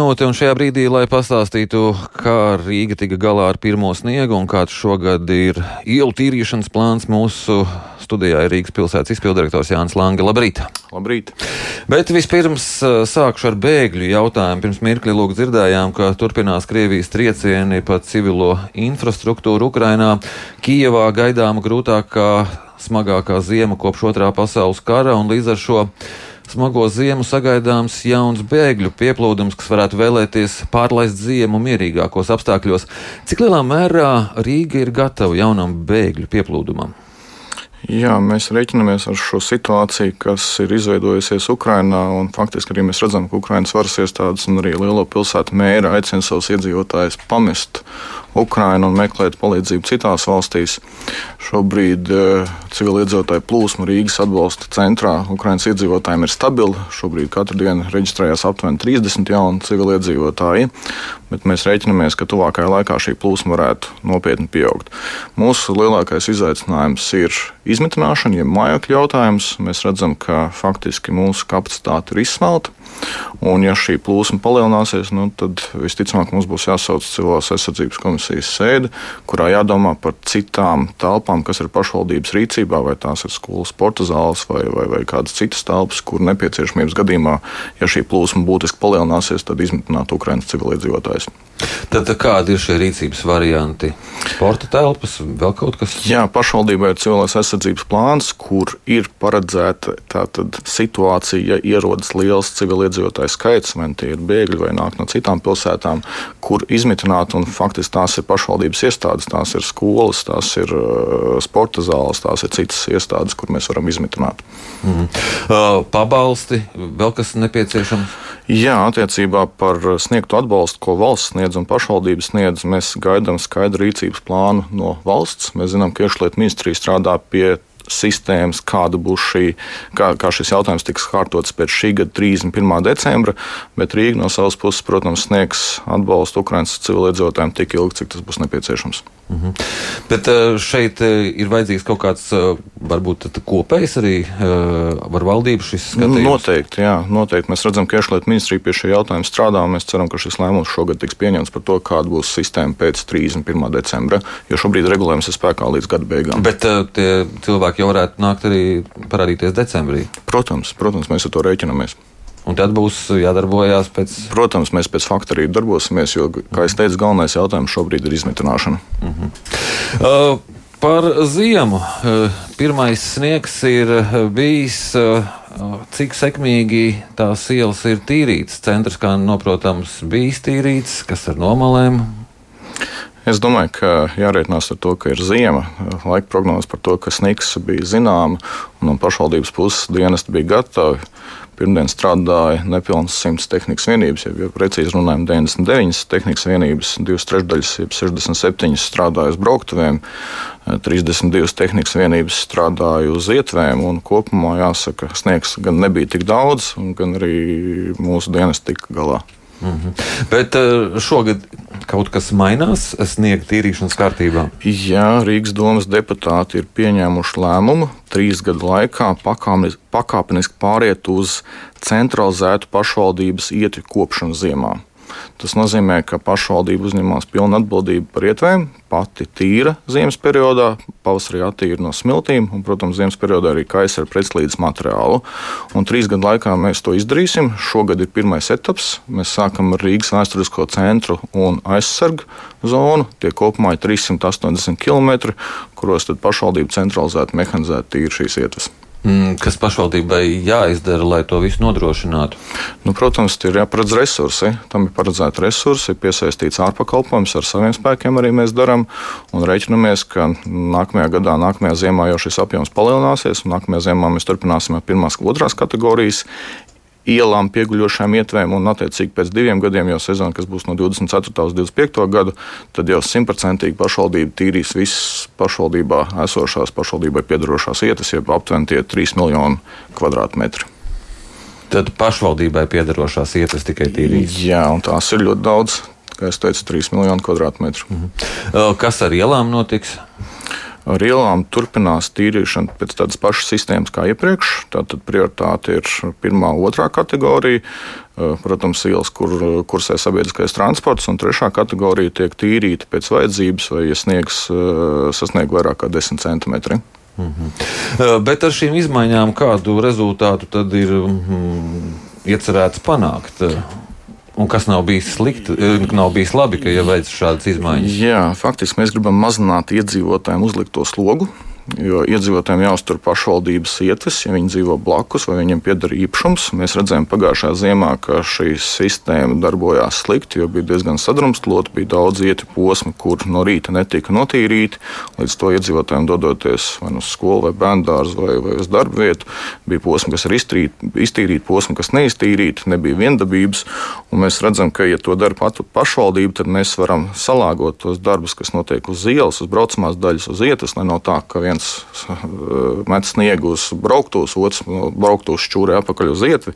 Un šajā brīdī, lai pastāstītu, kā Rīga tika galā ar pirmo sniegu un kāds šogad ir ielu tīrīšanas plāns, mūsu studijā ir Rīgas pilsētas izpildirektors Jānis Lange. Labrīt! Labrīt! Bet vispirms sākšu ar bēgļu jautājumu. Pirms mirkli lūk dzirdējām, ka turpinās Krievijas triecieni pa civilo infrastruktūru Ukrainā. Kijevā gaidāma grūtākā, smagākā ziema kopš otrā pasaules kara un līdz ar šo smago ziemu sagaidāms jauns bēgļu pieplūdums, kas varētu vēlēties pārlaist ziemu mierīgākos apstākļos. Cik lielā mērā Rīga ir gatava jaunam bēgļu pieplūdumam? Jā, mēs reiķinamies ar šo situāciju, kas ir izveidojusies Ukrajinā. Faktiski arī mēs redzam, ka Ukraiņas varas iestādes un arī lielo pilsētu mēra aicina savus iedzīvotājus pamest Ukrainu un meklēt palīdzību citās valstīs. Šobrīd uh, civiliedzīvotāju plūsma Rīgas atbalsta centrā Ukraiņas iedzīvotājiem ir stabila. Šobrīd katru dienu reģistrējās aptuveni 30 jauni civiliedzīvotāji, bet mēs rēķinamies, ka tuvākajā laikā šī plūsma varētu nopietni pieaugt. Mūsu lielākais izaicinājums ir izmitināšana, jeb mājokļu jautājums. Mēs redzam, ka faktiski mūsu kapacitāte ir izsmelta. Un, ja šī plūsma palielināsies, nu, tad visticamāk mums būs jāsauc civilās aizsardzības komisijas sēde, kurā jādomā par citām telpām, kas ir pašvaldības rīcībā, vai tās ir skolas, sporta zāles vai, vai, vai kādas citas telpas, kur nepieciešamības gadījumā, ja šī plūsma būtiski palielināsies, tad izmitināt Ukraiņas civiliedzīvotājus. Tad kādi ir šie rīcības varianti? Sporta telpas, vēl kaut kas? Jā, pašvaldībai ir civilās aizsardzības plāns, kur ir paredzēta tātad situācija, ja ierodas liels civiliedzīvotāju skaits, vai tie ir bēgļi vai nāk no citām pilsētām, kur izmitināt, un faktiski tās ir pašvaldības iestādes, tās ir skolas, tās ir uh, sporta zāles, tās ir citas iestādes, kur mēs varam izmitināt. Mm. Pabalsti, vēl kas nepieciešams? Jā, attiecībā par sniegto atbalstu, ko valsts sniedz un pašvaldības sniedz, mēs gaidām skaidru rīcības plānu no valsts. Mēs zinām, ka iekšlietu ministrija strādā pie sistēmas, kāda būs šī, kā, kā šis jautājums tiks kārtots pēc šī gada 31. decembra, bet Rīga no savas puses, protams, sniegs atbalstu Ukraiņas civiliedzīvotājiem tik ilgi, cik tas būs nepieciešams. Mhm. Bet eh, šeit eh, ir vajadzīgs kaut kāds eh, varbūt kopējs arī ar valdību šis skatījums? Noteikti, jā, noteikti. Mēs redzam, ka iekšlietu ministrija pie šī jautājuma strādā, un mēs ceram, ka šis lēmums šogad tiks pieņemts par to, kāda būs sistēma pēc 31. decembra, jo šobrīd regulējums ir spēkā līdz gada beigām. Bet tie cilvēki jau varētu nākt arī parādīties decembrī? Protams, protams mēs ar to rēķinamies. Un tad būs jādarbojās pēc. Protams, mēs pēc fakta arī darbosimies, jo, kā jau teicu, galvenais jautājums šobrīd ir izmitināšana. Uh -huh. uh, par ziemu. Uh, pirmais sniegs ir uh, bijis. Uh, cik sekmīgi tās ielas ir tīrītas? Centrs, kā noprotams, bijis tīrīts, kas ar nomalēm, Es domāju, ka jārēķinās ar to, ka ir ziema. Laika prognozes par to, ka sniks bija zināma, un no pašvaldības puses dienesti bija gatavi. Pirmdien strādāja nepilnas 100 tehnikas vienības, ja precīzi runājam, 99 tehnikas vienības, 2 trešdaļas, jeb 67 strādāja uz brauktuvēm, 32 tehnikas vienības strādāja uz ietvēm. Kopumā jāsaka, sniegs gan nebija tik daudz, gan arī mūsu dienas tika galā. -hmm. Bet eh, šogad kaut kas mainās sniega tīrīšanas kārtībā? Jā, Rīgas domas deputāti ir pieņēmuši lēmumu trīs gadu laikā pakāpeniski pāriet uz centralizētu pašvaldības ietvi kopšanu ziemā. Tas nozīmē, ka pašvaldība uzņemās pilnu atbildību par ietvēm, pati tīra ziemas periodā, pavasarī attīra no smiltīm, un, protams, ziemas periodā arī kaisa ar pretslīdes materiālu. Un trīs gadu laikā mēs to izdarīsim. Šogad ir pirmais etaps. Mēs sākam ar Rīgas vēsturisko centru un aizsargu zonu. Tie kopumā ir 380 km, kuros pašvaldība centralizēti mehanizēti tīra šīs ietves. Mm, kas pašvaldībai jāizdara, lai to visu nodrošinātu? Nu, protams, ir jāparedz resursi. Tam ir paredzēti resursi, piesaistīts ārpakalpojums, ar saviem spēkiem arī mēs darām. Un rēķinamies, ka nākamajā gadā, nākamajā ziemā jau šis apjoms palielināsies, un nākamajā ziemā mēs turpināsim ar pirmās un otrās kategorijas ielām pieguļošām ietvēm, un attiecīgi pēc diviem gadiem, jau sezona, kas būs no 24. līdz 25. gadu, tad jau simtprocentīgi pašvaldība tīrīs visas pašvaldībā esošās, pašvaldībai piedarošās vietas, jeb aptuveni tie 3 miljoni kvadrātmetri. Tad pašvaldībai piedarošās vietas tikai tīrīs? Jā, un tās ir ļoti daudz. Kā jau teicu, 3 miljoni kvadrātmetru. Mhm. Kas ar ielām notiks? Ar ielām turpinās tīrīšana pēc tādas pašas sistēmas kā iepriekš. Tātad prioritāte ir pirmā, otrā kategorija. Protams, ielas, kur kursē sabiedriskais transports, un trešā kategorija tiek tīrīta pēc vajadzības, vai ja sniegs sasniegt vairāk kā 10 centimetri. Mm -hmm. Bet ar šīm izmaiņām kādu rezultātu tad ir mm, iecerēts panākt? Un kas nav bijis slikti, nav bijis labi, ka jau veic šādas izmaiņas? Jā, faktiski mēs gribam mazināt iedzīvotājiem uzlikto slogu. Jo iedzīvotājiem jāuztur pašvaldības ietves, ja viņi dzīvo blakus vai viņiem pieder īpašums. Mēs redzējām pagājušā ziemā, ka šī sistēma darbojās slikti, jo bija diezgan sadrumstalota, bija daudz ietu posmi, kur no rīta netika notīrīti. Līdz to iedzīvotājiem dodoties vai nu uz skolu, vai bērnu dārzu, vai, vai uz darba vietu, bija posmi, kas ir iztīrīti, posmi, kas neiztīrīti, nebija viendabības. Mēs redzam, ka, ja to dara pat pašvaldība, tad mēs varam salāgot tos darbus, kas notiek uz ielas, uz braucamās daļas, uz ietas, lai nav tā, ka viens viens eh, met sniegu uz brauktos, otrs brauktos šķūrē atpakaļ uz ietvi.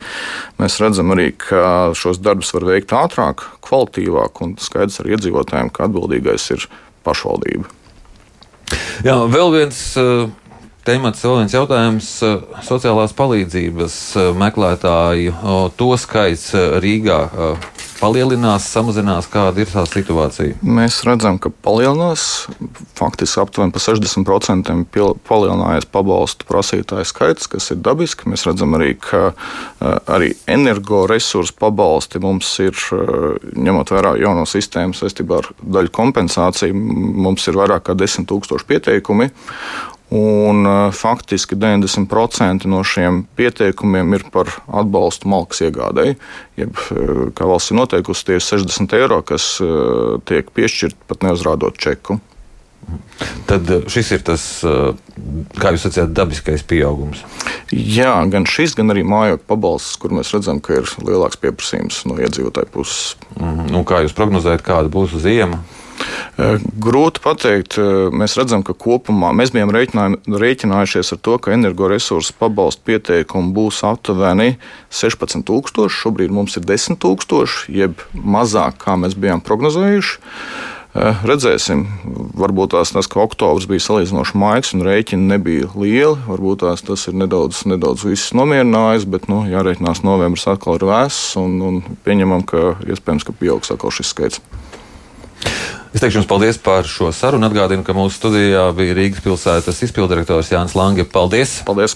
Mēs redzam arī, ka šos darbus var veikt ātrāk, kvalitīvāk, un skaidrs arī iedzīvotājiem, ka atbildīgais ir pašvaldība. Jā, vēl viens uh, temats, vēl viens jautājums. Uh, sociālās palīdzības uh, meklētāju to skaits Rīgā palielinās, samazinās? Kāda ir tā situācija? Mēs redzam, ka palielinās. Faktiski aptuveni par 60% palielinājies pabalstu prasītāju skaits, kas ir dabiski. Mēs redzam arī, ka arī energoresursu pabalsti mums ir, ņemot vērā jauno sistēmu saistībā ar daļu kompensāciju, mums ir vairāk kā 10 000 pieteikumi. Un, uh, faktiski 90% no šiem pieteikumiem ir par atbalstu malkas iegādēji. Jeb, uh, kā valsts ir noteikusi, tie ir 60 eiro, kas uh, tiek piešķirti pat neuzrādot čeku. Tad šis ir tas, kā jūs sacījāt, dabiskais pieaugums. Jā, gan šis, gan arī mājokļu pabalsts, kur mēs redzam, ka ir lielāks pieprasījums no iedzīvotāju puses. Mm, un kā jūs prognozējat, kāda būs ziema? Eh, grūti pateikt. Eh, mēs redzam, ka kopumā mēs bijām rēķinājušies ar to, ka energoresursu pabalstu pieteikumu būs aptuveni 16,000. Šobrīd mums ir 10,000, jeb mazāk, kā mēs bijām prognozējuši. Eh, redzēsim, varbūt tās tas, ka oktobris bija salīdzinoši maigs un rēķini nebija lieli. Varbūt tās tas ir nedaudz, nedaudz nomierinājis, bet nu, jārēķinās novembris atkal ir vēss un, un pieņemam, ka iespējams, ka pieaugs atkal šis skaits. Es teikšu jums paldies par šo sarunu. Atgādinu, ka mūsu studijā bija Rīgas pilsētas izpildirektors Jānis Lange. Paldies! Paldies!